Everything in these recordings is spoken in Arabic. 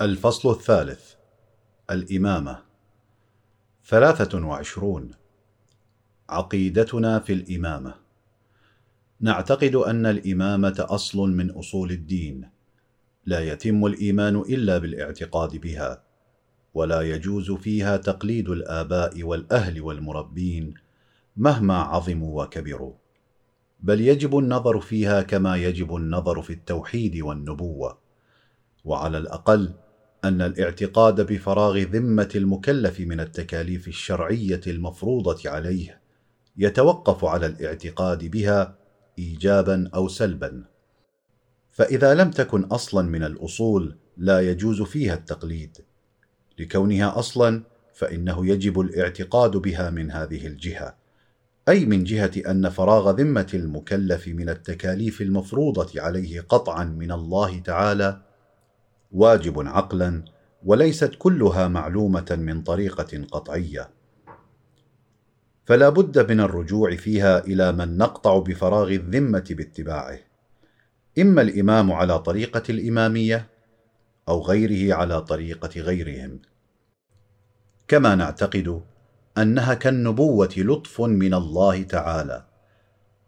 الفصل الثالث. الإمامة. ثلاثة وعشرون. عقيدتنا في الإمامة. نعتقد أن الإمامة أصل من أصول الدين. لا يتم الإيمان إلا بالاعتقاد بها ولا يجوز فيها تقليد الآباء والأهل والمربين مهما عظموا وكبروا. بل يجب النظر فيها كما يجب النظر في التوحيد والنبوة. وعلى الأقل أن الاعتقاد بفراغ ذمة المكلف من التكاليف الشرعية المفروضة عليه يتوقف على الاعتقاد بها ايجابا أو سلبا. فإذا لم تكن أصلا من الأصول لا يجوز فيها التقليد. لكونها أصلا فإنه يجب الاعتقاد بها من هذه الجهة. أي من جهة أن فراغ ذمة المكلف من التكاليف المفروضة عليه قطعا من الله تعالى واجب عقلا وليست كلها معلومة من طريقة قطعية. فلا بد من الرجوع فيها إلى من نقطع بفراغ الذمة باتباعه. إما الإمام على طريقة الإمامية أو غيره على طريقة غيرهم. كما نعتقد أنها كالنبوة لطف من الله تعالى.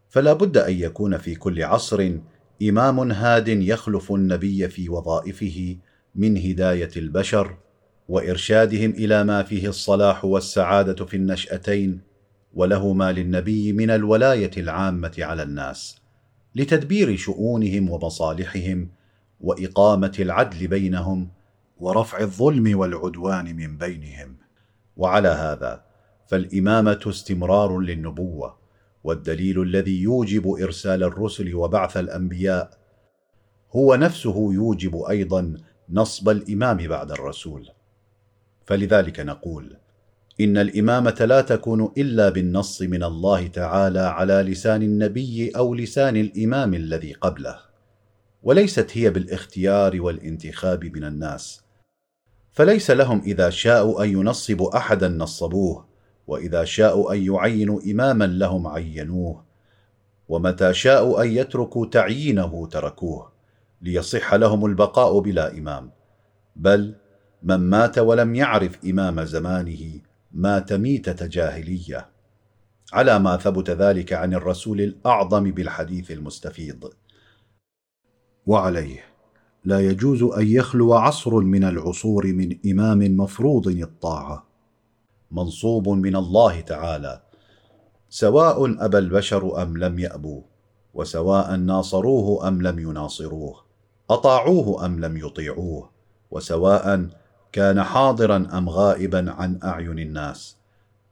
فلا بد أن يكون في كل عصر إمام هاد يخلف النبي في وظائفه من هداية البشر وإرشادهم إلى ما فيه الصلاح والسعادة في النشأتين وله ما للنبي من الولاية العامة على الناس لتدبير شؤونهم ومصالحهم وإقامة العدل بينهم ورفع الظلم والعدوان من بينهم. وعلى هذا فالإمامة استمرار للنبوة والدليل الذي يوجب إرسال الرسل وبعث الأنبياء هو نفسه يوجب أيضا نصب الإمام بعد الرسول. فلذلك نقول إن الإمامة لا تكون إلا بالنص من الله تعالى على لسان النبي أو لسان الإمام الذي قبله وليست هي بالاختيار والانتخاب من الناس فليس لهم إذا شاءوا أن ينصبوا احدا نصبوه وإذا شاءوا أن يعينوا إماما لهم عينوه ومتى شاءوا أن يتركوا تعيينه تركوه ليصح لهم البقاء بلا إمام. بل من مات ولم يعرف إمام زمانه مات ميتة جاهلية. على ما ثبت ذلك عن الرسول الأعظم بالحديث المستفيض. وعليه لا يجوز أن يخلو عصر من العصور من إمام مفروض الطاعة. منصوب من الله تعالى. سواء ابى البشر أم لم يأبوا وسواء ناصروه أم لم يناصروه أطاعوه أم لم يطيعوه وسواء كان حاضرا أم غائبا عن أعين الناس.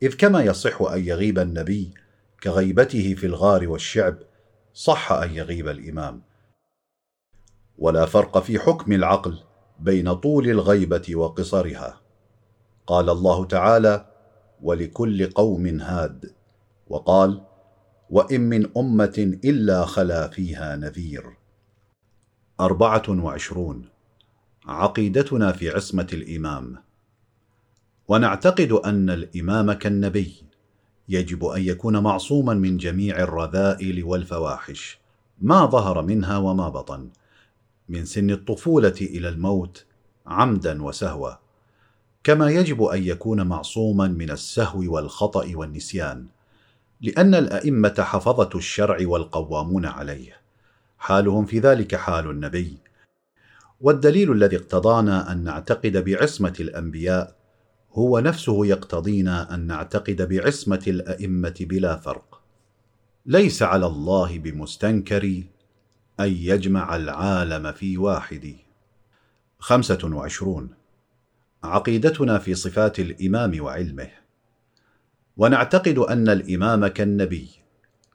إذ كما يصح أن يغيب النبي كغيبته في الغار والشعب صح أن يغيب الإمام. ولا فرق في حكم العقل بين طول الغيبة وقصرها. قال الله تعالى ولكل قوم هاد. وقال وإن من أمة إلا خلا فيها نذير. أربعة وعشرون. عقيدتنا في عصمة الإمام. ونعتقد أن الإمام كالنبي. يجب أن يكون معصوما من جميع الرذائل والفواحش. ما ظهر منها وما بطن. من سن الطفولة إلى الموت عمدا وسهوا. كما يجب أن يكون معصوما من السهو والخطأ والنسيان لأن الأئمة حفظة الشرع والقوامون عليه. حالهم في ذلك حال النبي. والدليل الذي اقتضانا أن نعتقد بعصمة الأنبياء هو نفسه يقتضينا أن نعتقد بعصمة الأئمة بلا فرق. ليس على الله بمستنكر أن يجمع العالم في واحد. خمسة وعشرون عقيدتنا في صفات الإمام وعلمه. ونعتقد أن الإمام كالنبي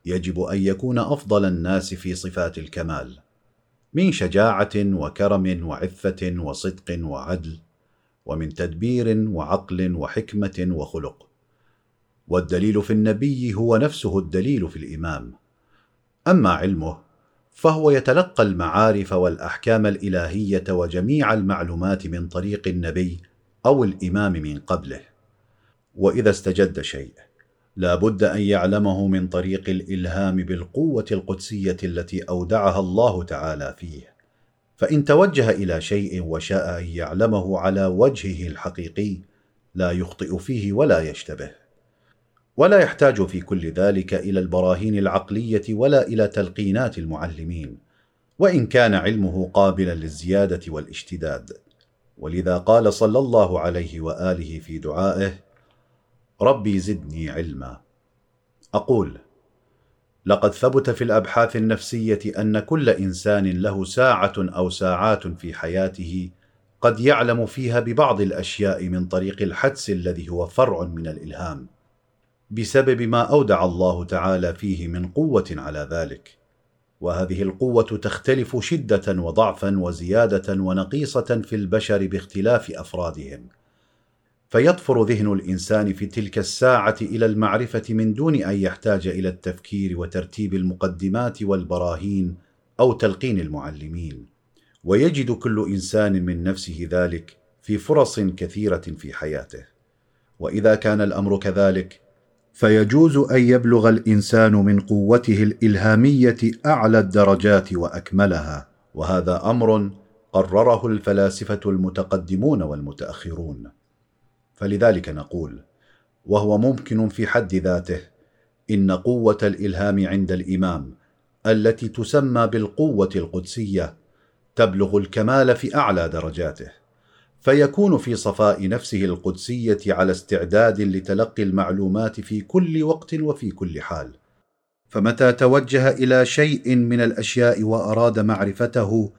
يجب أن يكون أفضل الناس في صفات الكمال من شجاعة وكرم وعفة وصدق وعدل ومن تدبير وعقل وحكمة وخلق. والدليل في النبي هو نفسه الدليل في الإمام. أما علمه فهو يتلقى المعارف والأحكام الإلهية وجميع المعلومات من طريق النبي أو الإمام من قبله. وإذا استجد شيء لا بد أن يعلمه من طريق الإلهام بالقوة القدسية التي أودعها الله تعالى فيه. فإن توجه إلى شيء وشاء أن يعلمه على وجهه الحقيقي لا يخطئ فيه ولا يشتبه. ولا يحتاج في كل ذلك إلى البراهين العقلية ولا إلى تلقينات المعلمين. وإن كان علمه قابلا للزيادة والاشتداد. ولذا قال صلى الله عليه وآله في دعائه ربي زدني علما. أقول لقد ثبت في الأبحاث النفسية أن كل إنسان له ساعة أو ساعات في حياته قد يعلم فيها ببعض الأشياء من طريق الحدس الذي هو فرع من الإلهام بسبب ما أودع الله تعالى فيه من قوة على ذلك. وهذه القوة تختلف شدة وضعفا وزيادة ونقيصة في البشر باختلاف أفرادهم. فيطفر ذهن الإنسان في تلك الساعة إلى المعرفة من دون أن يحتاج إلى التفكير وترتيب المقدمات والبراهين أو تلقين المعلمين. ويجد كل إنسان من نفسه ذلك في فرص كثيرة في حياته. وإذا كان الأمر كذلك فيجوز أن يبلغ الإنسان من قوته الإلهامية أعلى الدرجات وأكملها وهذا أمر قرره الفلاسفة المتقدمون والمتأخرون. فلذلك نقول وهو ممكن في حد ذاته إن قوة الإلهام عند الإمام التي تسمى بالقوة القدسية تبلغ الكمال في أعلى درجاته. فيكون في صفاء نفسه القدسية على استعداد لتلقي المعلومات في كل وقت وفي كل حال. فمتى توجه إلى شيء من الأشياء وأراد معرفته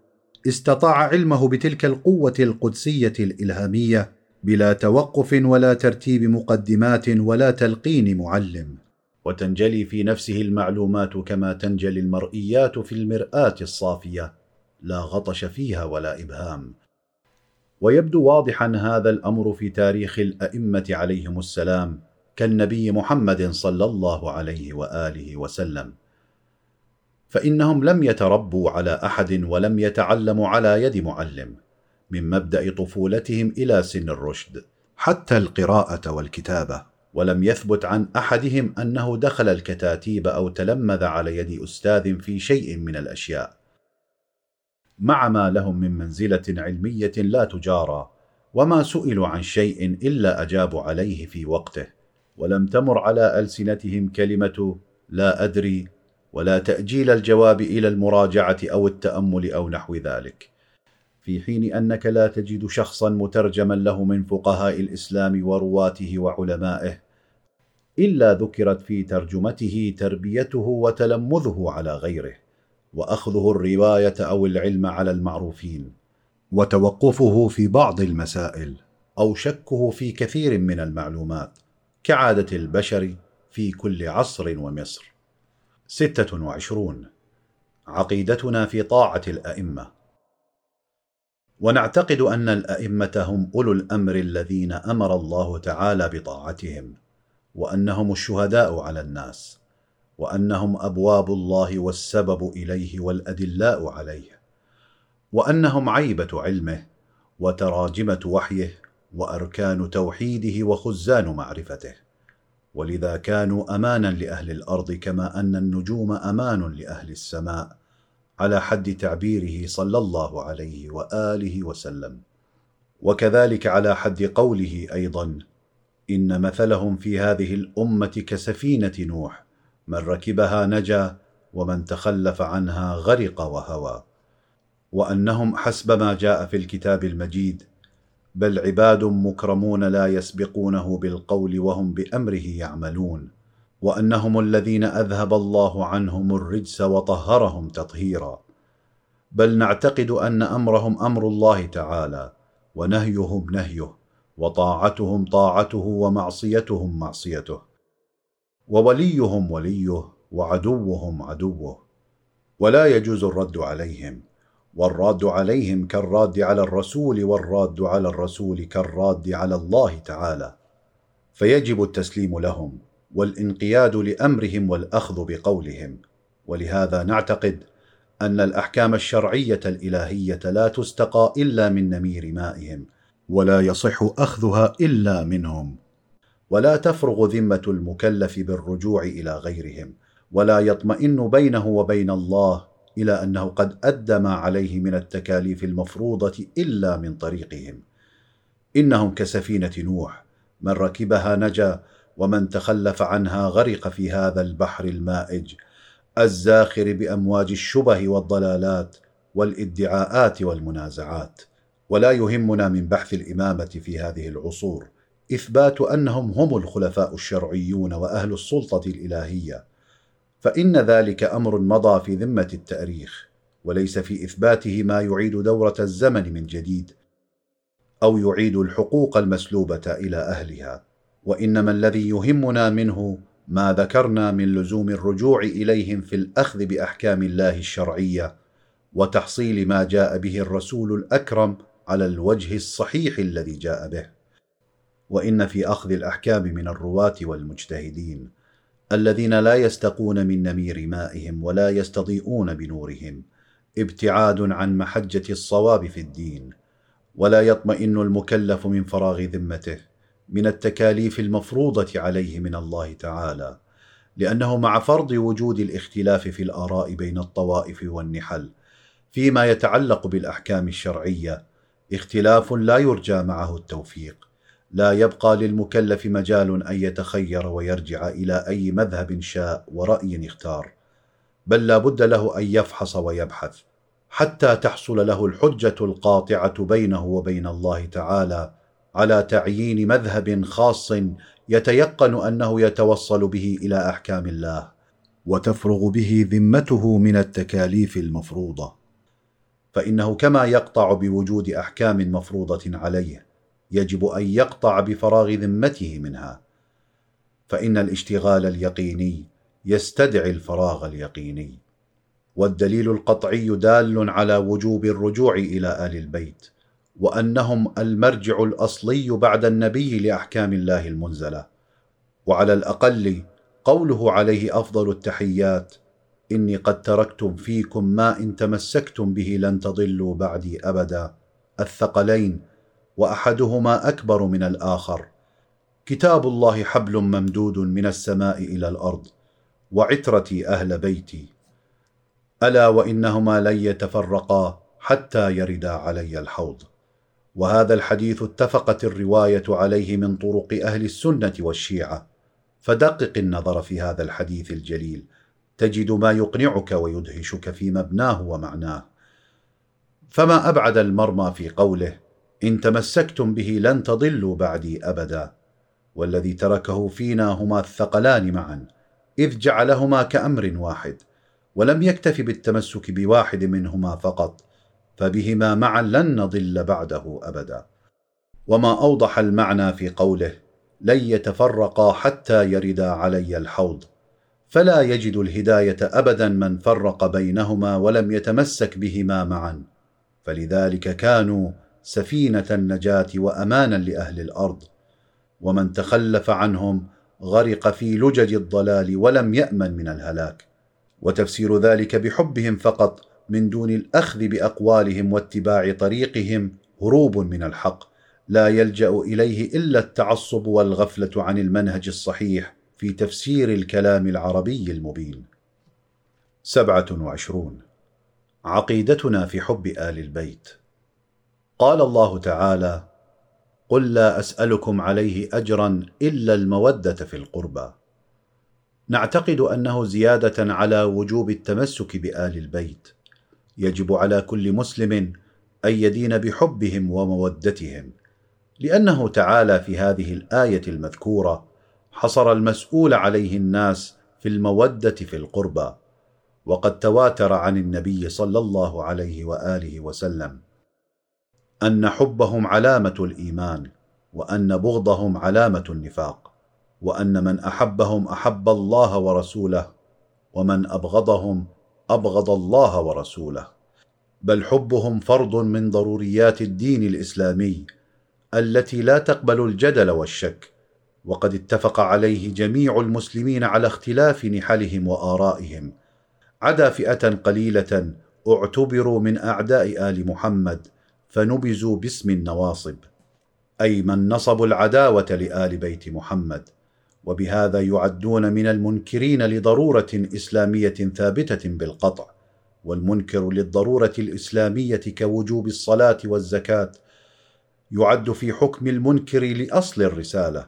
استطاع علمه بتلك القوة القدسية الإلهامية بلا توقف ولا ترتيب مقدمات ولا تلقين معلم. وتنجلي في نفسه المعلومات كما تنجلي المرئيات في المرآة الصافية. لا غطش فيها ولا إبهام. ويبدو واضحا هذا الأمر في تاريخ الأئمة عليهم السلام كالنبي محمد صلى الله عليه وآله وسلم. فإنهم لم يتربوا على أحد ولم يتعلموا على يد معلم من مبدأ طفولتهم إلى سن الرشد حتى القراءة والكتابة. ولم يثبت عن أحدهم أنه دخل الكتاتيب أو تلمذ على يد أستاذ في شيء من الأشياء. مع ما لهم من منزلة علمية لا تجارى وما سئلوا عن شيء إلا اجابوا عليه في وقته ولم تمر على ألسنتهم كلمة لا أدري ولا تأجيل الجواب إلى المراجعة أو التأمل أو نحو ذلك. في حين أنك لا تجد شخصا مترجما له من فقهاء الإسلام ورواته وعلمائه إلا ذكرت في ترجمته تربيته وتلمذه على غيره. وأخذه الرواية أو العلم على المعروفين وتوقفه في بعض المسائل أو شكه في كثير من المعلومات كعادة البشر في كل عصر ومصر. ستة وعشرون. عقيدتنا في طاعة الأئمة. ونعتقد أن الأئمة هم أولو الأمر الذين أمر الله تعالى بطاعتهم وأنهم الشهداء على الناس. وأنهم أبواب الله والسبب إليه والأدلاء عليه وأنهم عيبة علمه وتراجمة وحيه وأركان توحيده وخزان معرفته ولذا كانوا أمانا لأهل الأرض كما أن النجوم أمان لأهل السماء على حد تعبيره صلى الله عليه وآله وسلم. وكذلك على حد قوله أيضا إن مثلهم في هذه الأمة كسفينة نوح من ركبها نجا ومن تخلف عنها غرق وهوى. وأنهم حسب ما جاء في الكتاب المجيد بل عباد مكرمون لا يسبقونه بالقول وهم بأمره يعملون. وأنهم الذين أذهب الله عنهم الرجس وطهرهم تطهيرا. بل نعتقد أن أمرهم أمر الله تعالى ونهيهم نهيه وطاعتهم طاعته ومعصيتهم معصيته. ووليهم وليه وعدوهم عدوه ولا يجوز الرد عليهم والراد عليهم كالراد على الرسول والراد على الرسول كالراد على الله تعالى. فيجب التسليم لهم والانقياد لأمرهم والأخذ بقولهم. ولهذا نعتقد أن الأحكام الشرعية الإلهية لا تستقى إلا من نمير مائهم ولا يصح أخذها إلا منهم. ولا تفرغ ذمة المكلف بالرجوع إلى غيرهم ولا يطمئن بينه وبين الله إلى أنه قد أدى ما عليه من التكاليف المفروضة إلا من طريقهم. إنهم كسفينة نوح من ركبها نجا ومن تخلف عنها غرق في هذا البحر المائج الزاخر بأمواج الشبه والضلالات والإدعاءات والمنازعات. ولا يهمنا من بحث الإمامة في هذه العصور. إثبات أنهم هم الخلفاء الشرعيون وأهل السلطة الإلهية فإن ذلك أمر مضى في ذمة التأريخ وليس في إثباته ما يعيد دورة الزمن من جديد أو يعيد الحقوق المسلوبة إلى أهلها. وإنما الذي يهمنا منه ما ذكرنا من لزوم الرجوع إليهم في الأخذ بأحكام الله الشرعية وتحصيل ما جاء به الرسول الأكرم على الوجه الصحيح الذي جاء به. وإن في أخذ الأحكام من الرواة والمجتهدين الذين لا يستقون من نمير مائهم ولا يستضيئون بنورهم ابتعاد عن محجة الصواب في الدين ولا يطمئن المكلف من فراغ ذمته من التكاليف المفروضة عليه من الله تعالى لأنه مع فرض وجود الاختلاف في الآراء بين الطوائف والنحل فيما يتعلق بالأحكام الشرعية اختلاف لا يرجى معه التوفيق. لا يبقى للمكلف مجال أن يتخير ويرجع إلى أي مذهب شاء ورأي اختار بل لا بد له أن يفحص ويبحث حتى تحصل له الحجة القاطعة بينه وبين الله تعالى على تعيين مذهب خاص يتيقن أنه يتوصل به إلى أحكام الله وتفرغ به ذمته من التكاليف المفروضة. فإنه كما يقطع بوجود أحكام مفروضة عليه يجب أن يقطع بفراغ ذمته منها. فإن الاشتغال اليقيني يستدعي الفراغ اليقيني والدليل القطعي دال على وجوب الرجوع إلى آل البيت وأنهم المرجع الأصلي بعد النبي لأحكام الله المنزلة. وعلى الأقل قوله عليه أفضل التحيات إني قد تركتم فيكم ما إن تمسكتم به لن تضلوا بعدي أبدا. الثقلين وأحدهما أكبر من الآخر. كتاب الله حبل ممدود من السماء إلى الأرض وعترتي أهل بيتي. ألا وإنهما لن يتفرقا حتى يردا علي الحوض. وهذا الحديث اتفقت الرواية عليه من طرق أهل السنة والشيعة. فدقق النظر في هذا الحديث الجليل. تجد ما يقنعك ويدهشك في مبناه ومعناه. فما أبعد المرمى في قوله إن تمسكتم به لن تضلوا بعدي أبدا. والذي تركه فينا هما الثقلان معا إذ جعلهما كأمر واحد ولم يكتف بالتمسك بواحد منهما فقط فبهما معا لن نضل بعده أبدا. وما أوضح المعنى في قوله لن يتفرقا حتى يردا علي الحوض فلا يجد الهداية ابدا من فرق بينهما ولم يتمسك بهما معا. فلذلك كانوا سفينة النجاة وأمانا لأهل الأرض. ومن تخلف عنهم غرق في لجج الضلال ولم يأمن من الهلاك. وتفسير ذلك بحبهم فقط من دون الأخذ بأقوالهم واتباع طريقهم هروب من الحق. لا يلجأ إليه إلا التعصب والغفلة عن المنهج الصحيح في تفسير الكلام العربي المبين. سبعة وعشرون. عقيدتنا في حب آل البيت. قال الله تعالى قل لا أسألكم عليه اجرا إلا المودة في القربى. نعتقد أنه زيادة على وجوب التمسك بآل البيت. يجب على كل مسلم أن يدين بحبهم ومودتهم لأنه تعالى في هذه الآية المذكورة حصر المسؤول عليه الناس في المودة في القربى وقد تواتر عن النبي صلى الله عليه وآله وسلم. أن حبهم علامة الإيمان وأن بغضهم علامة النفاق وأن من أحبهم أحب الله ورسوله ومن أبغضهم أبغض الله ورسوله. بل حبهم فرض من ضروريات الدين الإسلامي التي لا تقبل الجدل والشك وقد اتفق عليه جميع المسلمين على اختلاف نحلهم وآرائهم. عدا فئة قليلة اعتبروا من أعداء آل محمد فنبذوا باسم النواصب أي من نصبوا العداوة لآل بيت محمد. وبهذا يعدون من المنكرين لضرورة إسلامية ثابتة بالقطع والمنكر للضرورة الإسلامية كوجوب الصلاة والزكاة. يعد في حكم المنكر لأصل الرسالة.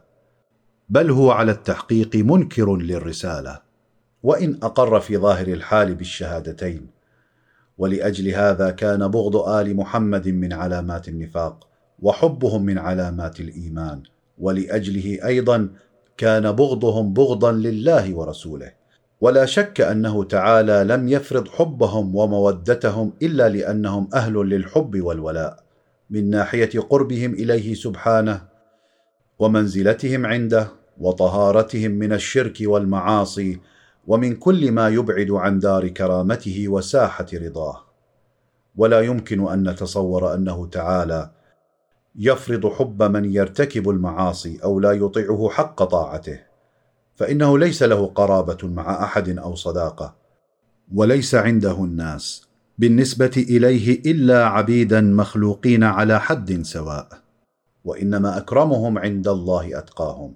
بل هو على التحقيق منكر للرسالة. وإن أقر في ظاهر الحال بالشهادتين ولأجل هذا كان بغض آل محمد من علامات النفاق وحبهم من علامات الإيمان. ولأجله أيضا كان بغضهم بغضا لله ورسوله. ولا شك أنه تعالى لم يفرض حبهم ومودتهم إلا لأنهم أهل للحب والولاء. من ناحية قربهم إليه سبحانه ومنزلتهم عنده وطهارتهم من الشرك والمعاصي ومن كل ما يبعد عن دار كرامته وساحة رضاه. ولا يمكن أن نتصور أنه تعالى يفرض حب من يرتكب المعاصي أو لا يطيعه حق طاعته. فإنه ليس له قرابة مع أحد أو صداقة وليس عنده الناس بالنسبة إليه إلا عبيدا مخلوقين على حد سواء. وإنما أكرمهم عند الله أتقاهم.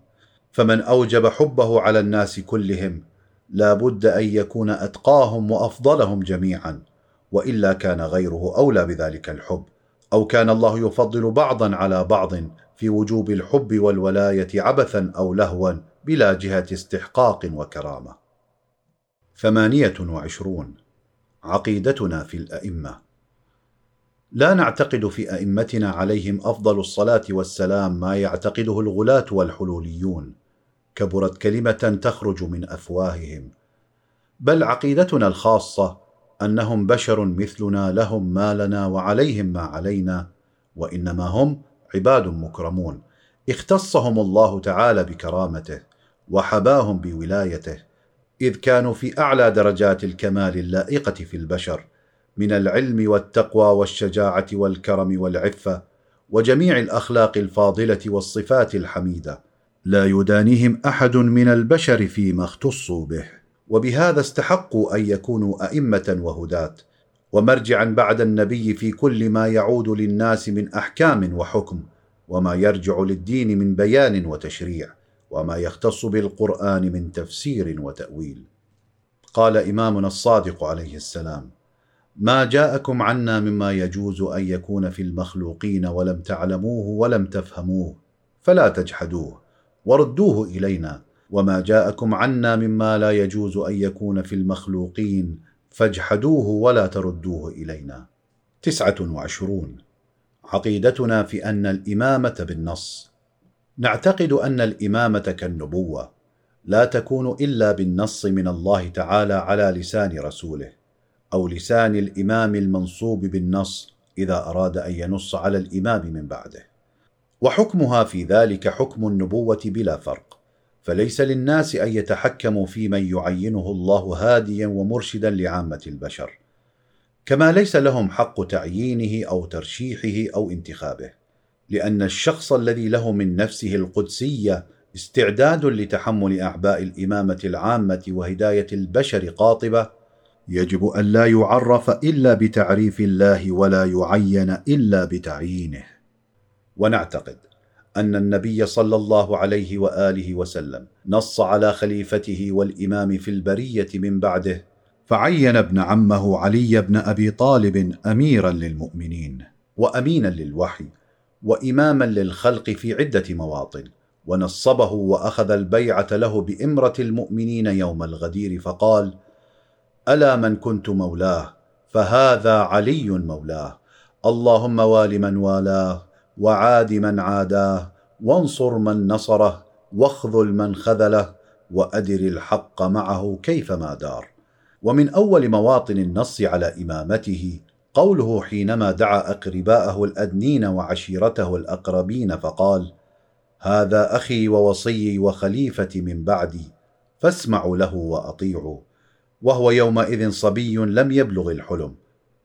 فمن أوجب حبه على الناس كلهم لا بد أن يكون أتقاهم وأفضلهم جميعا وإلا كان غيره أولى بذلك الحب أو كان الله يفضل بعضا على بعض في وجوب الحب والولاية عبثا أو لهوا بلا جهة استحقاق وكرامة. ثمانية وعشرون. عقيدتنا في الأئمة. لا نعتقد في أئمتنا عليهم أفضل الصلاة والسلام ما يعتقده الغلاة والحلوليون. كبرت كلمة تخرج من أفواههم. بل عقيدتنا الخاصة أنهم بشر مثلنا لهم ما لنا وعليهم ما علينا وإنما هم عباد مكرمون. اختصهم الله تعالى بكرامته وحباهم بولايته إذ كانوا في أعلى درجات الكمال اللائقة في البشر من العلم والتقوى والشجاعة والكرم والعفة وجميع الأخلاق الفاضلة والصفات الحميدة. لا يدانيهم أحد من البشر فيما اختصوا به. وبهذا استحقوا أن يكونوا أئمة وهداة. ومرجعا بعد النبي في كل ما يعود للناس من أحكام وحكم. وما يرجع للدين من بيان وتشريع. وما يختص بالقرآن من تفسير وتأويل. قال إمامنا الصادق عليه السلام ما جاءكم عنا مما يجوز أن يكون في المخلوقين ولم تعلموه ولم تفهموه. فلا تجحدوه. وردوه إلينا. وما جاءكم عنا مما لا يجوز أن يكون في المخلوقين فاجحدوه ولا تردوه إلينا. تسعة وعشرون. عقيدتنا في أن الإمامة بالنص. نعتقد أن الإمامة كالنبوة. لا تكون إلا بالنص من الله تعالى على لسان رسوله أو لسان الإمام المنصوب بالنص إذا أراد أن ينص على الإمام من بعده. وحكمها في ذلك حكم النبوة بلا فرق. فليس للناس أن يتحكموا في من يعينه الله هاديا ومرشدا لعامة البشر كما ليس لهم حق تعيينه أو ترشيحه أو انتخابه لأن الشخص الذي له من نفسه القدسية استعداد لتحمل أعباء الإمامة العامة وهداية البشر قاطبة يجب أن لا يعرف إلا بتعريف الله ولا يعين إلا بتعيينه. ونعتقد أن النبي صلى الله عليه وآله وسلم نص على خليفته والإمام في البرية من بعده فعين ابن عمه علي بن أبي طالب اميرا للمؤمنين وامينا للوحي واماما للخلق في عدة مواطن ونصبه وأخذ البيعة له بإمرة المؤمنين يوم الغدير فقال ألا من كنت مولاه فهذا علي مولاه اللهم وال من والاه وعاد من عاداه وانصر من نصره واخذل من خذله وأدر الحق معه كيفما دار. ومن أول مواطن النص على إمامته قوله حينما دعا أقرباءه الأدنين وعشيرته الأقربين فقال هذا أخي ووصيي وخليفتي من بعدي فاسمعوا له وأطيعوا. وهو يومئذ صبي لم يبلغ الحلم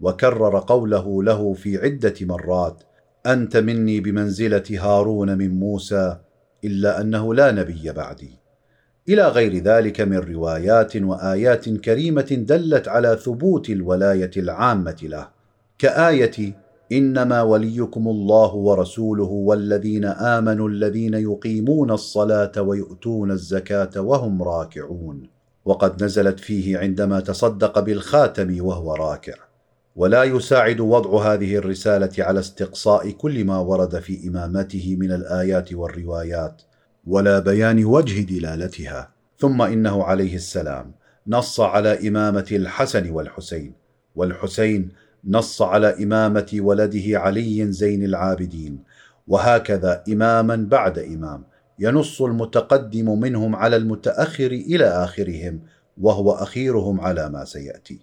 وكرر قوله له في عدة مرات أنت مني بمنزلة هارون من موسى إلا أنه لا نبي بعدي. إلى غير ذلك من روايات وآيات كريمة دلت على ثبوت الولاية العامة له كآية إنما وليكم الله ورسوله والذين آمنوا الذين يقيمون الصلاة ويؤتون الزكاة وهم راكعون. وقد نزلت فيه عندما تصدق بالخاتم وهو راكع. ولا يساعد وضع هذه الرسالة على استقصاء كل ما ورد في إمامته من الآيات والروايات ولا بيان وجه دلالتها. ثم إنه عليه السلام نص على إمامة الحسن والحسين والحسين نص على إمامة ولده علي زين العابدين وهكذا إماما بعد إمام ينص المتقدم منهم على المتأخر إلى آخرهم وهو أخيرهم على ما سيأتي.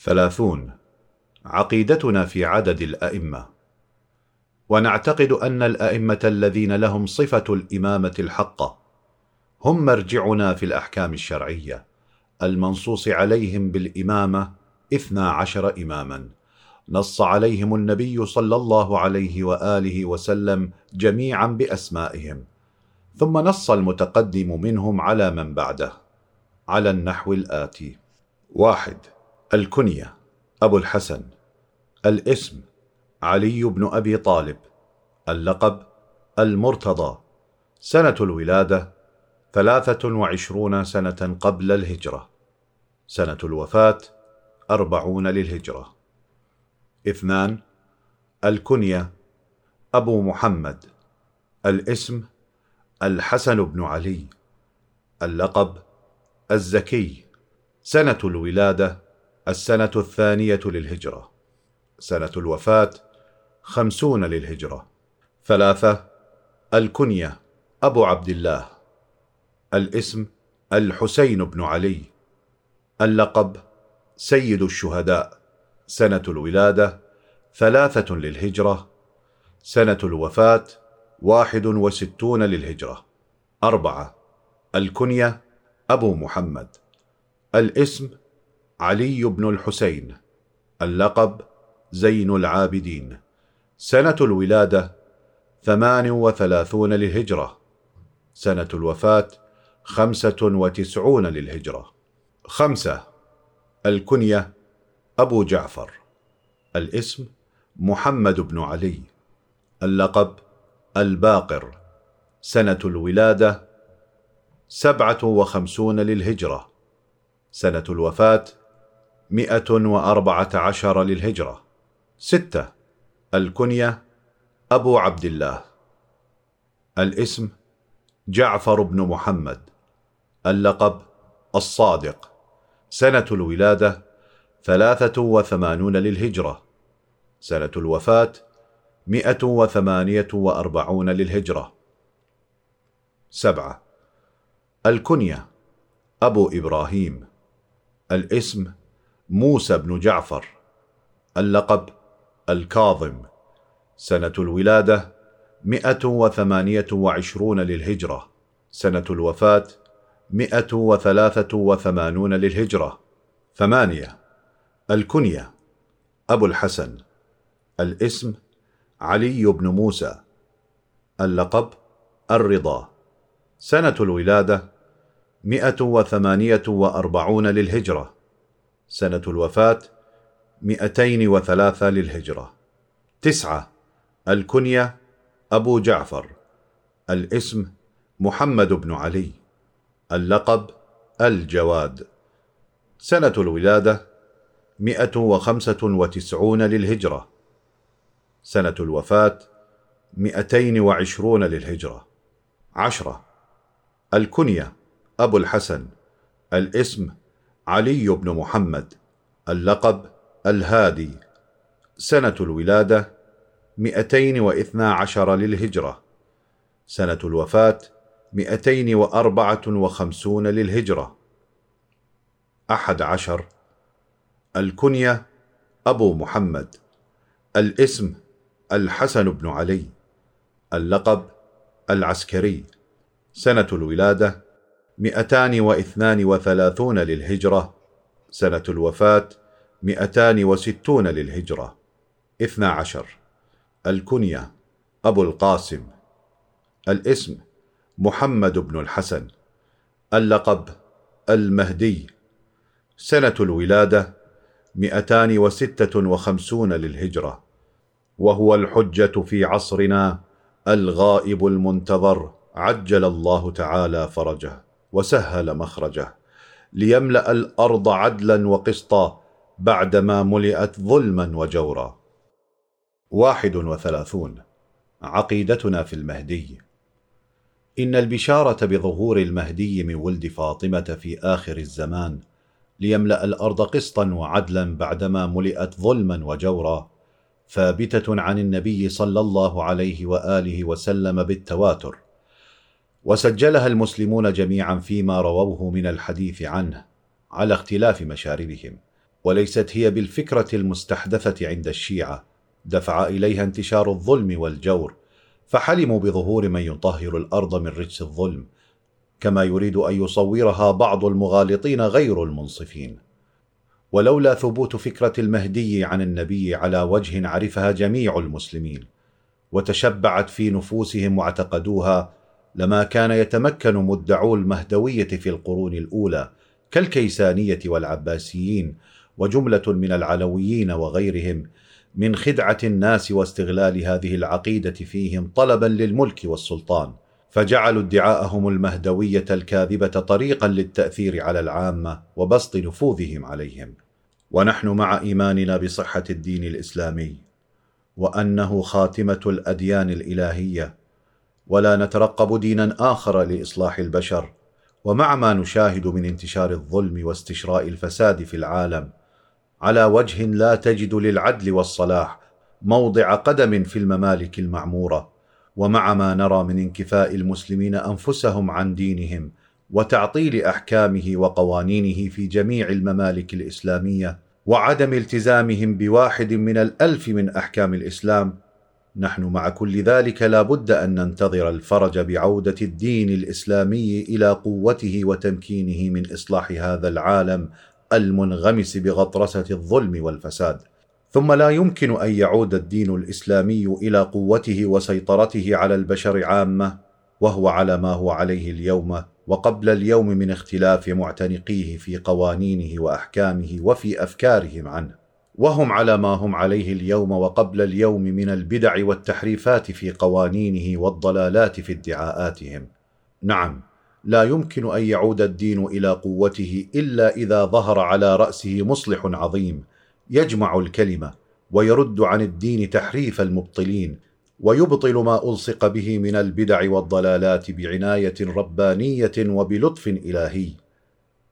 ثلاثون عقيدتنا في عدد الأئمة. ونعتقد أن الأئمة الذين لهم صفة الإمامة الحقه هم مرجعنا في الأحكام الشرعية المنصوص عليهم بالإمامة اثنا عشر اماما. نص عليهم النبي صلى الله عليه وآله وسلم جميعا بأسمائهم. ثم نص المتقدم منهم على من بعده على النحو الآتي. واحد الكنية. أبو الحسن الاسم علي بن أبي طالب اللقب المرتضى سنة الولادة ثلاثة وعشرون سنة قبل الهجرة سنة الوفاة أربعون للهجرة. اثنان الكنية أبو محمد الاسم الحسن بن علي اللقب الزكي سنة الولادة السنة الثانية للهجرة. سنة الوفاة خمسون للهجرة. ثلاثة الكنية أبو عبد الله. الاسم الحسين بن علي. اللقب سيد الشهداء. سنة الولادة ثلاثة للهجرة. سنة الوفاة واحد وستون للهجرة. أربعة الكنية أبو محمد. الاسم علي بن الحسين اللقب زين العابدين سنة الولادة ثمان وثلاثون للهجرة سنة الوفاة خمسة وتسعون للهجرة. خمسة الكنية أبو جعفر الاسم محمد بن علي اللقب الباقر سنة الولادة سبعة وخمسون للهجرة سنة الوفاة مئة وأربعة عشر للهجرة. ستة الكنية أبو عبد الله الاسم جعفر بن محمد. اللقب الصادق. سنة الولادة ثلاثة وثمانون للهجرة. سنة الوفاة مئة وثمانية وأربعون للهجرة. سبعة الكنية أبو إبراهيم. الاسم موسى بن جعفر اللقب الكاظم سنة الولادة مئة وثمانية وعشرون للهجرة سنة الوفاة مئة وثلاثة وثمانون للهجرة. ثمانية الكنية أبو الحسن الاسم علي بن موسى اللقب الرضا. سنة الولادة مئة وثمانية وأربعون للهجرة. سنة الوفاة مئتين وثلاثة للهجرة. تسعة الكنية أبو جعفر. الاسم محمد بن علي. اللقب الجواد. سنة الولادة مئة وخمسة وتسعون للهجرة. سنة الوفاة مئتين وعشرون للهجرة. عشرة الكنية أبو الحسن. الاسم علي بن محمد اللقب الهادي سنة الولادة مئتين واثنا عشر للهجرة سنة الوفاة مئتين وأربعة وخمسون للهجرة. أحد عشر الكنية أبو محمد الاسم الحسن بن علي اللقب العسكري سنة الولادة مئتان واثنان وثلاثون للهجرة سنة الوفاة مئتان وستون للهجرة. اثنا عشر. الكنية أبو القاسم. الاسم محمد بن الحسن. اللقب المهدي. سنة الولادة مئتان وستة وخمسون للهجرة. وهو الحجة في عصرنا الغائب المنتظر عجل الله تعالى فرجه. وسهل مخرجه ليملأ الأرض عدلا وقسطا بعدما ملئت ظلما وجورا. واحد وثلاثون. عقيدتنا في المهدي. إن البشارة بظهور المهدي من ولد فاطمة في آخر الزمان ليملأ الأرض قسطا وعدلا بعدما ملئت ظلما وجورا. ثابتة عن النبي صلى الله عليه وآله وسلم بالتواتر. وسجلها المسلمون جميعا فيما رووه من الحديث عنه على اختلاف مشاربهم وليست هي بالفكرة المستحدثة عند الشيعة. دفع إليها انتشار الظلم والجور فحلموا بظهور من يطهر الأرض من رجس الظلم كما يريد أن يصورها بعض المغالطين غير المنصفين. ولولا ثبوت فكرة المهدي عن النبي على وجه عرفها جميع المسلمين وتشبعت في نفوسهم واعتقدوها لما كان يتمكن مدعو المهدوية في القرون الأولى كالكيسانية والعباسيين وجملة من العلويين وغيرهم من خدعة الناس واستغلال هذه العقيدة فيهم طلبا للملك والسلطان فجعلوا ادعاءهم المهدوية الكاذبة طريقا للتأثير على العامة وبسط نفوذهم عليهم. ونحن مع إيماننا بصحة الدين الإسلامي وأنه خاتمة الأديان الإلهية ولا نترقب دينا آخر لإصلاح البشر ومع ما نشاهد من انتشار الظلم واستشراء الفساد في العالم على وجه لا تجد للعدل والصلاح موضع قدم في الممالك المعمورة ومع ما نرى من انكفاء المسلمين أنفسهم عن دينهم وتعطيل أحكامه وقوانينه في جميع الممالك الإسلامية وعدم التزامهم بواحد من الألف من أحكام الإسلام نحن مع كل ذلك لا بد أن ننتظر الفرج بعودة الدين الإسلامي إلى قوته وتمكينه من إصلاح هذا العالم المنغمس بغطرسة الظلم والفساد. ثم لا يمكن أن يعود الدين الإسلامي إلى قوته وسيطرته على البشر عامة وهو على ما هو عليه اليوم وقبل اليوم من اختلاف معتنقيه في قوانينه وأحكامه وفي أفكارهم عنه. وهم على ما هم عليه اليوم وقبل اليوم من البدع والتحريفات في قوانينه والضلالات في ادعاءاتهم. نعم لا يمكن أن يعود الدين إلى قوته إلا إذا ظهر على رأسه مصلح عظيم يجمع الكلمة ويرد عن الدين تحريف المبطلين ويبطل ما ألصق به من البدع والضلالات بعناية ربانية وبلطف إلهي.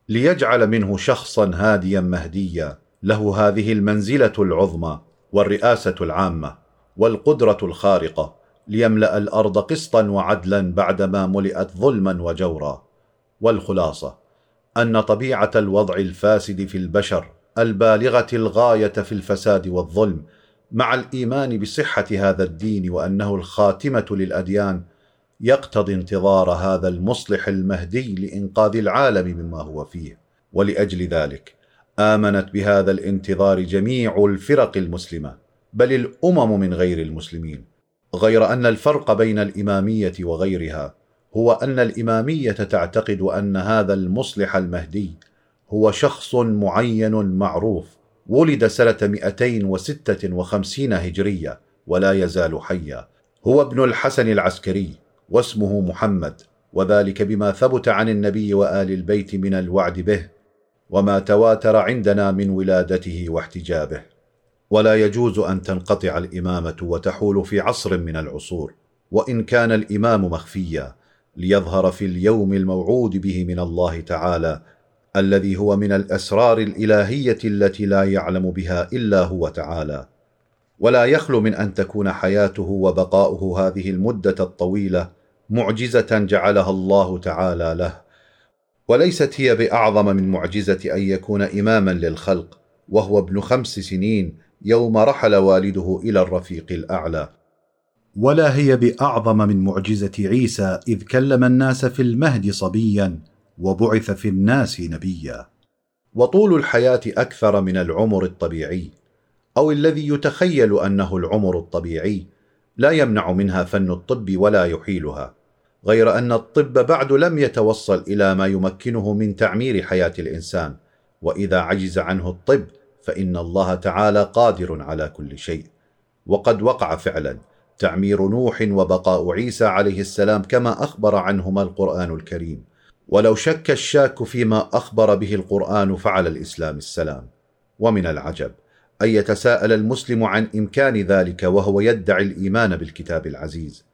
ليجعل منه شخصا هاديا مهديا له هذه المنزلة العظمى والرئاسة العامة والقدرة الخارقة ليملأ الأرض قسطا وعدلا بعدما ملئت ظلما وجورا. والخلاصة أن طبيعة الوضع الفاسد في البشر البالغة الغاية في الفساد والظلم مع الإيمان بصحة هذا الدين وأنه الخاتمة للأديان يقتضي انتظار هذا المصلح المهدي لإنقاذ العالم مما هو فيه. ولأجل ذلك آمنت بهذا الانتظار جميع الفرق المسلمة بل الأمم من غير المسلمين غير أن الفرق بين الإمامية وغيرها هو أن الإمامية تعتقد أن هذا المصلح المهدي هو شخص معين معروف ولد سنة 256 هجرية ولا يزال حيا. هو ابن الحسن العسكري واسمه محمد وذلك بما ثبت عن النبي وآل البيت من الوعد به. وما تواتر عندنا من ولادته واحتجابه. ولا يجوز أن تنقطع الإمامة وتحول في عصر من العصور وإن كان الإمام مخفيا ليظهر في اليوم الموعود به من الله تعالى الذي هو من الأسرار الإلهية التي لا يعلم بها إلا هو تعالى. ولا يخلو من أن تكون حياته وبقاؤه هذه المدة الطويلة معجزة جعلها الله تعالى له وليست هي بأعظم من معجزة أن يكون إماما للخلق وهو ابن خمس سنين يوم رحل والده إلى الرفيق الأعلى. ولا هي بأعظم من معجزة عيسى إذ كلم الناس في المهد صبيا وبعث في الناس نبيا. وطول الحياة أكثر من العمر الطبيعي أو الذي يتخيل أنه العمر الطبيعي لا يمنع منها فن الطب ولا يحيلها. غير أن الطب بعد لم يتوصل إلى ما يمكنه من تعمير حياة الإنسان. وإذا عجز عنه الطب فإن الله تعالى قادر على كل شيء. وقد وقع فعلا تعمير نوح وبقاء عيسى عليه السلام كما أخبر عنهما القرآن الكريم. ولو شك الشاك فيما أخبر به القرآن فعلى الإسلام السلام. ومن العجب أن يتساءل المسلم عن إمكان ذلك وهو يدعي الإيمان بالكتاب العزيز.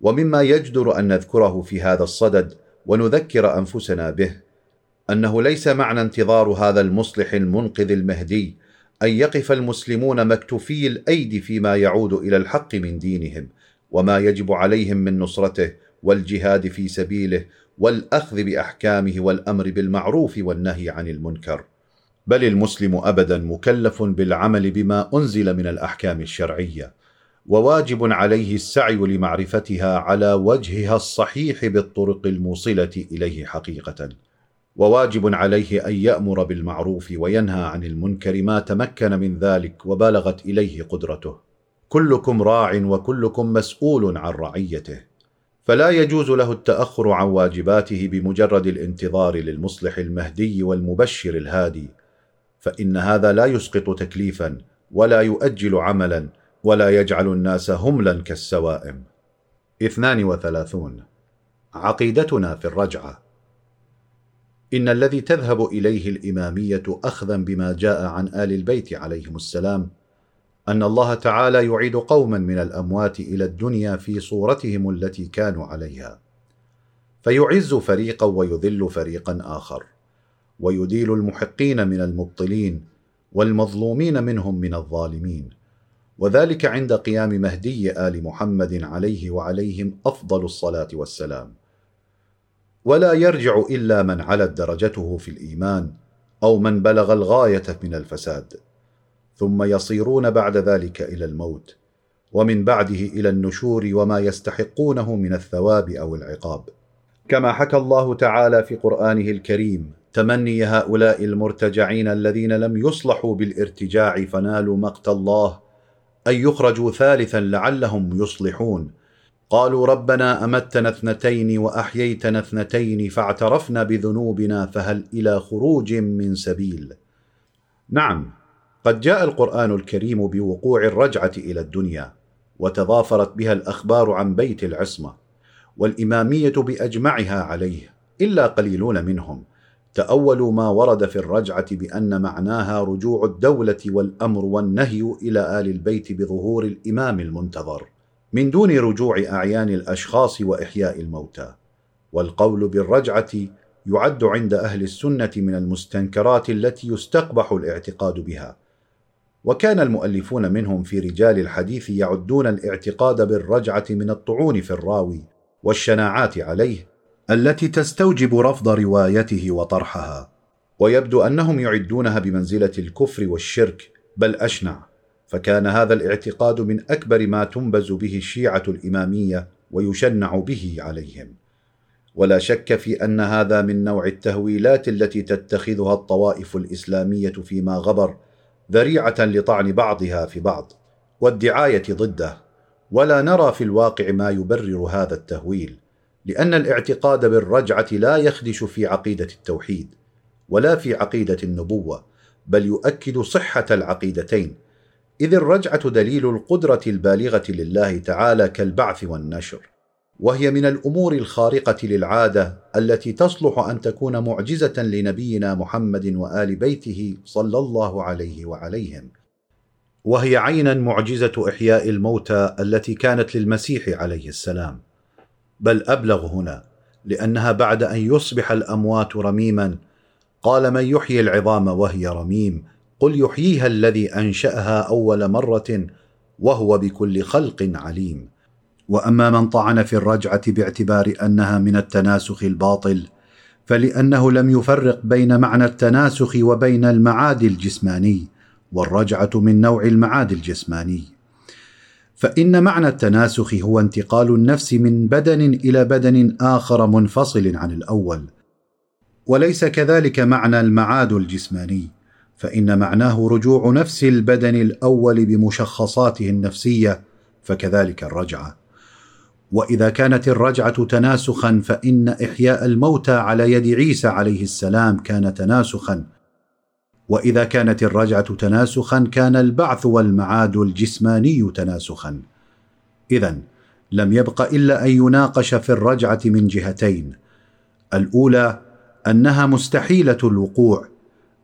ومما يجدر أن نذكره في هذا الصدد ونذكر أنفسنا به أنه ليس معنى انتظار هذا المصلح المنقذ المهدي أن يقف المسلمون مكتوفي الايدي فيما يعود إلى الحق من دينهم وما يجب عليهم من نصرته والجهاد في سبيله والأخذ بأحكامه والأمر بالمعروف والنهي عن المنكر. بل المسلم ابدا مكلف بالعمل بما أنزل من الأحكام الشرعية. وواجب عليه السعي لمعرفتها على وجهها الصحيح بالطرق الموصلة إليه حقيقة. وواجب عليه أن يأمر بالمعروف وينهى عن المنكر ما تمكن من ذلك وبلغت إليه قدرته. كلكم راع وكلكم مسؤول عن رعيته. فلا يجوز له التأخر عن واجباته بمجرد الانتظار للمصلح المهدي والمبشر الهادي. فإن هذا لا يسقط تكليفا ولا يؤجل عملا ولا يجعل الناس هملا كالسوائم. اثنان وثلاثون. عقيدتنا في الرجعة. إن الذي تذهب إليه الإمامية اخذا بما جاء عن آل البيت عليهم السلام أن الله تعالى يعيد قوما من الأموات إلى الدنيا في صورتهم التي كانوا عليها. فيعز فريقا ويذل فريقا آخر. ويديل المحقين من المبطلين والمظلومين منهم من الظالمين. وذلك عند قيام مهدي آل محمد عليه وعليهم أفضل الصلاة والسلام. ولا يرجع إلا من علت درجته في الإيمان أو من بلغ الغاية من الفساد. ثم يصيرون بعد ذلك إلى الموت ومن بعده إلى النشور وما يستحقونه من الثواب أو العقاب. كما حكى الله تعالى في قرآنه الكريم تمني هؤلاء المرتجعين الذين لم يصلحوا بالارتجاع فنالوا مقت الله أن يخرجوا ثالثا لعلهم يصلحون. قالوا ربنا أمتنا اثنتين وأحييتنا اثنتين فاعترفنا بذنوبنا فهل إلى خروج من سبيل؟ نعم قد جاء القرآن الكريم بوقوع الرجعة إلى الدنيا وتضافرت بها الأخبار عن بيت العصمة والإمامية بأجمعها عليه إلا قليلون منهم. تاولوا ما ورد في الرجعة بأن معناها رجوع الدولة والأمر والنهي إلى آل البيت بظهور الإمام المنتظر من دون رجوع أعيان الأشخاص وإحياء الموتى. والقول بالرجعة يعد عند أهل السنة من المستنكرات التي يستقبح الاعتقاد بها. وكان المؤلفون منهم في رجال الحديث يعدون الاعتقاد بالرجعة من الطعون في الراوي والشناعات عليه التي تستوجب رفض روايته وطرحها ويبدو أنهم يعدونها بمنزلة الكفر والشرك بل أشنع فكان هذا الاعتقاد من أكبر ما تنبز به الشيعة الإمامية ويشنع به عليهم. ولا شك في أن هذا من نوع التهويلات التي تتخذها الطوائف الإسلامية فيما غبر ذريعة لطعن بعضها في بعض والدعاية ضده ولا نرى في الواقع ما يبرر هذا التهويل. لأن الاعتقاد بالرجعة لا يخدش في عقيدة التوحيد ولا في عقيدة النبوة بل يؤكد صحة العقيدتين إذ الرجعة دليل القدرة البالغة لله تعالى كالبعث والنشر. وهي من الأمور الخارقة للعادة التي تصلح أن تكون معجزة لنبينا محمد وآل بيته صلى الله عليه وعليهم. وهي عينا معجزة إحياء الموتى التي كانت للمسيح عليه السلام. بل أبلغ هنا لأنها بعد أن يصبح الأموات رميما. قال من يحيي العظام وهي رميم قل يحييها الذي أنشأها أول مرة وهو بكل خلق عليم. وأما من طعن في الرجعة باعتبار أنها من التناسخ الباطل فلأنه لم يفرق بين معنى التناسخ وبين المعاد الجسماني والرجعة من نوع المعاد الجسماني. فإن معنى التناسخ هو انتقال النفس من بدن إلى بدن آخر منفصل عن الأول. وليس كذلك معنى المعاد الجسماني فإن معناه رجوع نفس البدن الأول بمشخصاته النفسية فكذلك الرجعة. وإذا كانت الرجعة تناسخا فإن إحياء الموتى على يد عيسى عليه السلام كان تناسخا وإذا كانت الرجعه تناسخا كان البعث والمعاد الجسماني تناسخا. اذا لم يبق إلا أن يناقش في الرجعة من جهتين. الأولى أنها مستحيلة الوقوع.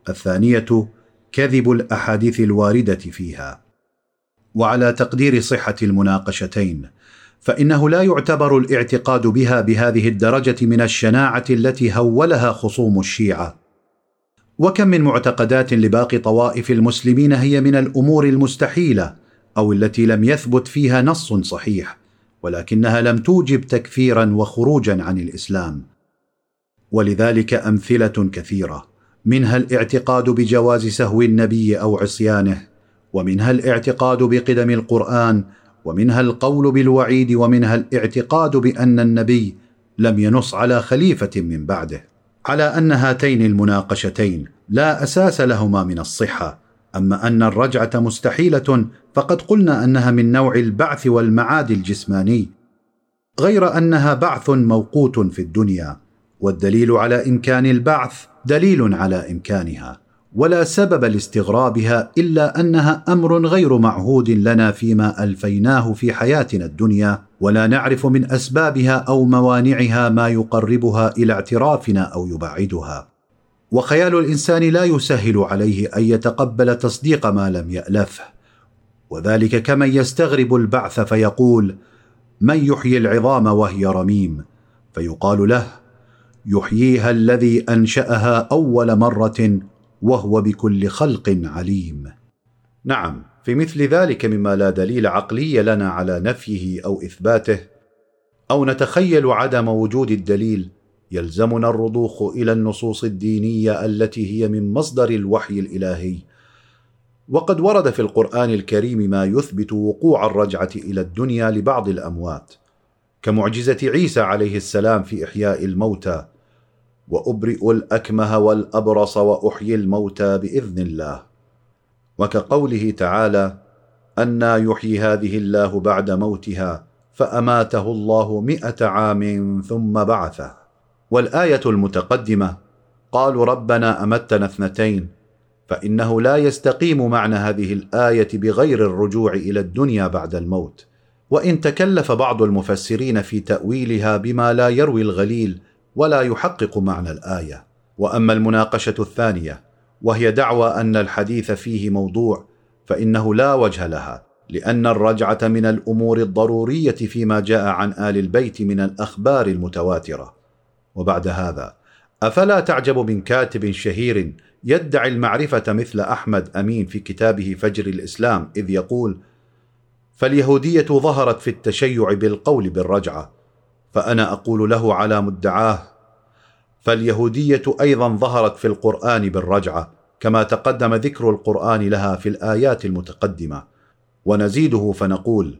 الثانية كذب الأحاديث الواردة فيها. وعلى تقدير صحة المناقشتين فإنه لا يعتبر الاعتقاد بها بهذه الدرجة من الشناعة التي هولها خصوم الشيعة. وكم من معتقدات لباقي طوائف المسلمين هي من الأمور المستحيلة أو التي لم يثبت فيها نص صحيح ولكنها لم توجب تكفيرا وخروجا عن الإسلام. ولذلك أمثلة كثيرة منها الاعتقاد بجواز سهو النبي أو عصيانه ومنها الاعتقاد بقدم القرآن ومنها القول بالوعيد ومنها الاعتقاد بأن النبي لم ينص على خليفة من بعده. على أن هاتين المناقشتين لا أساس لهما من الصحة أما أن الرجعة مستحيلة فقد قلنا أنها من نوع البعث والمعاد الجسماني غير أنها بعث موقوت في الدنيا والدليل على إمكان البعث دليل على إمكانها. ولا سبب لاستغرابها إلا أنها أمر غير معهود لنا فيما ألفيناه في حياتنا الدنيا ولا نعرف من أسبابها أو موانعها ما يقربها إلى اعترافنا أو يبعدها. وخيال الإنسان لا يسهل عليه أن يتقبل تصديق ما لم يألفه. وذلك كمن يستغرب البعث فيقول من يحيي العظام وهي رميم؟ فيقال له يحييها الذي أنشأها أول مرة وهو بكل خلق عليم. نعم في مثل ذلك مما لا دليل عقلي لنا على نفيه أو إثباته أو نتخيل عدم وجود الدليل يلزمنا الرضوخ إلى النصوص الدينية التي هي من مصدر الوحي الإلهي. وقد ورد في القرآن الكريم ما يثبت وقوع الرجعة إلى الدنيا لبعض الأموات كمعجزة عيسى عليه السلام في إحياء الموتى وأبرئ الأكمه والأبرص وأحيي الموتى بإذن الله. وكقوله تعالى أنا يحيي هذه الله بعد موتها فأماته الله مائه عام ثم بعثه. والآية المتقدمة قالوا ربنا أمتنا اثنتين فإنه لا يستقيم معنى هذه الآية بغير الرجوع إلى الدنيا بعد الموت. وإن تكلف بعض المفسرين في تأويلها بما لا يروي الغليل ولا يحقق معنى الآية. وأما المناقشة الثانية وهي دعوى أن الحديث فيه موضوع فإنه لا وجه لها لأن الرجعة من الأمور الضرورية فيما جاء عن آل البيت من الأخبار المتواترة. وبعد هذا أفلا تعجب من كاتب شهير يدعي المعرفة مثل أحمد أمين في كتابه فجر الإسلام إذ يقول فاليهودية ظهرت في التشيع بالقول بالرجعة فأنا أقول له على مدعاه فاليهودية أيضا ظهرت في القرآن بالرجعة كما تقدم ذكر القرآن لها في الآيات المتقدمة. ونزيده فنقول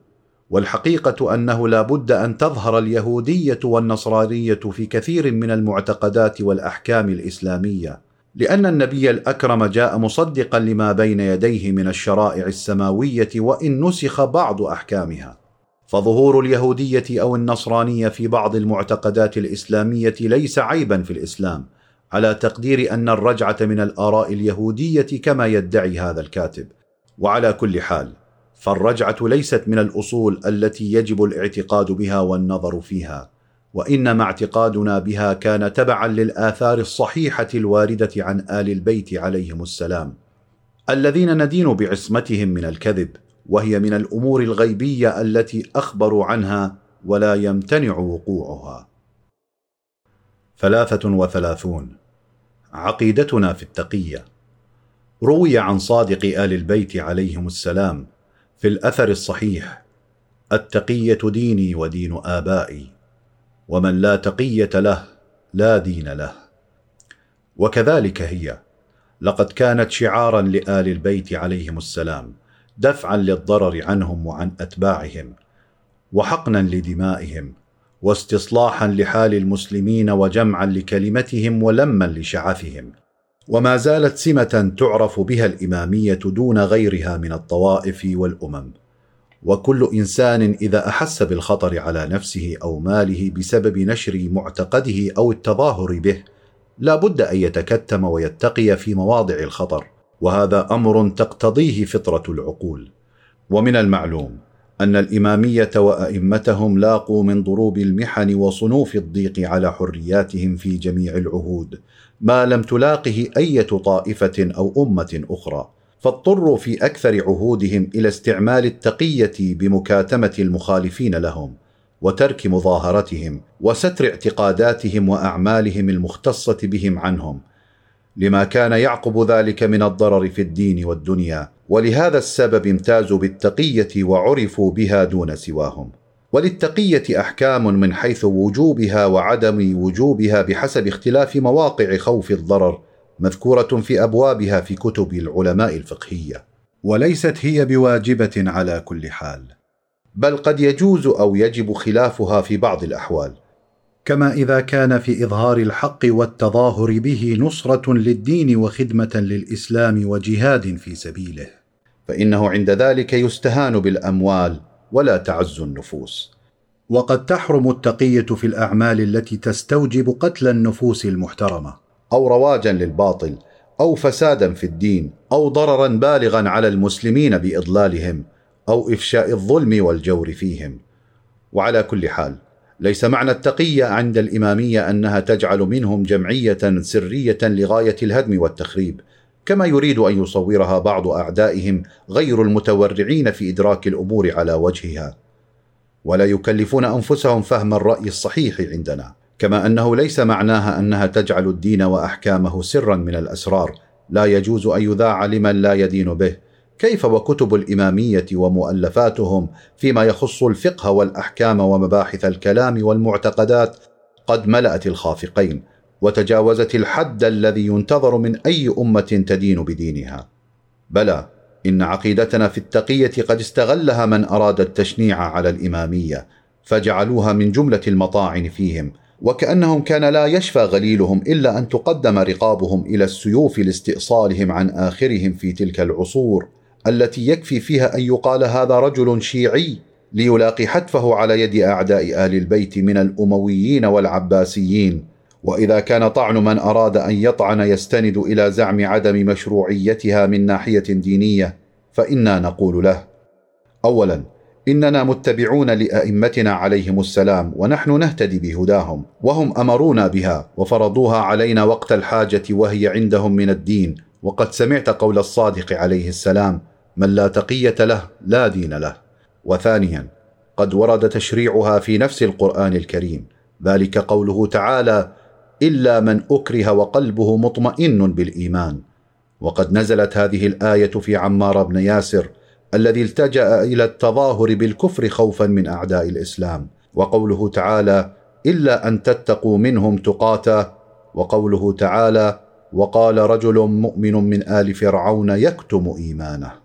والحقيقة أنه لا بد أن تظهر اليهودية والنصرانية في كثير من المعتقدات والأحكام الإسلامية لأن النبي الأكرم جاء مصدقا لما بين يديه من الشرائع السماوية وإن نسخ بعض أحكامها. فظهور اليهودية أو النصرانية في بعض المعتقدات الإسلامية ليس عيبا في الإسلام على تقدير أن الرجعة من الآراء اليهودية كما يدعي هذا الكاتب. وعلى كل حال فالرجعة ليست من الأصول التي يجب الاعتقاد بها والنظر فيها وإنما اعتقادنا بها كان تبعا للآثار الصحيحة الواردة عن آل البيت عليهم السلام. الذين ندين بعصمتهم من الكذب وهي من الأمور الغيبية التي أخبروا عنها ولا يمتنع وقوعها. ثلاثة وثلاثون. عقيدتنا في التقية. روي عن صادق آل البيت عليهم السلام في الأثر الصحيح التقية ديني ودين آبائي ومن لا تقية له لا دين له. وكذلك هي. لقد كانت شعارا لآل البيت عليهم السلام. دفعا للضرر عنهم وعن أتباعهم وحقنا لدمائهم واستصلاحا لحال المسلمين وجمعا لكلمتهم ولما لشعثهم وما زالت سمة تعرف بها الإمامية دون غيرها من الطوائف والأمم. وكل إنسان إذا أحس بالخطر على نفسه أو ماله بسبب نشر معتقده أو التظاهر به لا بد أن يتكتم ويتقي في مواضع الخطر. وهذا أمر تقتضيه فطرة العقول. ومن المعلوم أن الإمامية وأئمتهم لاقوا من ضروب المحن وصنوف الضيق على حرياتهم في جميع العهود ما لم تلاقه إيه طائفة أو أمة أخرى. فاضطروا في أكثر عهودهم إلى استعمال التقية بمكاتمة المخالفين لهم وترك مظاهرتهم وستر اعتقاداتهم وأعمالهم المختصة بهم عنهم لما كان يعقب ذلك من الضرر في الدين والدنيا ولهذا السبب امتازوا بالتقية وعرفوا بها دون سواهم. وللتقية أحكام من حيث وجوبها وعدم وجوبها بحسب اختلاف مواقع خوف الضرر مذكورة في أبوابها في كتب العلماء الفقهية. وليست هي بواجبة على كل حال. بل قد يجوز أو يجب خلافها في بعض الأحوال. كما إذا كان في إظهار الحق والتظاهر به نصرة للدين وخدمة للإسلام وجهاد في سبيله. فإنه عند ذلك يستهان بالأموال ولا تعز النفوس. وقد تحرم التقية في الأعمال التي تستوجب قتل النفوس المحترمة. أو رواجا للباطل أو فسادا في الدين أو ضررا بالغا على المسلمين بإضلالهم أو إفشاء الظلم والجور فيهم. وعلى كل حال ليس معنى التقية عند الإمامية أنها تجعل منهم جمعية سرية لغاية الهدم والتخريب كما يريد أن يصورها بعض أعدائهم غير المتورعين في إدراك الأمور على وجهها. ولا يكلفون أنفسهم فهم الرأي الصحيح عندنا كما أنه ليس معناها أنها تجعل الدين وأحكامه سرا من الأسرار لا يجوز أن يذاع لمن لا يدين به. كيف وكتب الإمامية ومؤلفاتهم فيما يخص الفقه والأحكام ومباحث الكلام والمعتقدات؟ قد ملأت الخافقين وتجاوزت الحد الذي ينتظر من أي أمة تدين بدينها. بلى إن عقيدتنا في التقية قد استغلها من أراد التشنيع على الإمامية فجعلوها من جملة المطاعن فيهم وكأنهم كان لا يشفى غليلهم إلا أن تقدم رقابهم إلى السيوف لاستئصالهم عن آخرهم في تلك العصور. التي يكفي فيها أن يقال هذا رجل شيعي ليلاقي حتفه على يد أعداء آل البيت من الأمويين والعباسيين. وإذا كان طعن من أراد أن يطعن يستند إلى زعم عدم مشروعيتها من ناحية دينية فإنا نقول له اولا إننا متبعون لأئمتنا عليهم السلام ونحن نهتدي بهداهم وهم أمرونا بها وفرضوها علينا وقت الحاجة وهي عندهم من الدين وقد سمعت قول الصادق عليه السلام من لا تقية له لا دين له. وثانيا قد ورد تشريعها في نفس القرآن الكريم. ذلك قوله تعالى إلا من أكره وقلبه مطمئن بالإيمان. وقد نزلت هذه الآية في عمار بن ياسر الذي التجأ إلى التظاهر بالكفر خوفا من أعداء الإسلام. وقوله تعالى إلا أن تتقوا منهم تقاتا. وقوله تعالى وقال رجل مؤمن من آل فرعون يكتم إيمانه.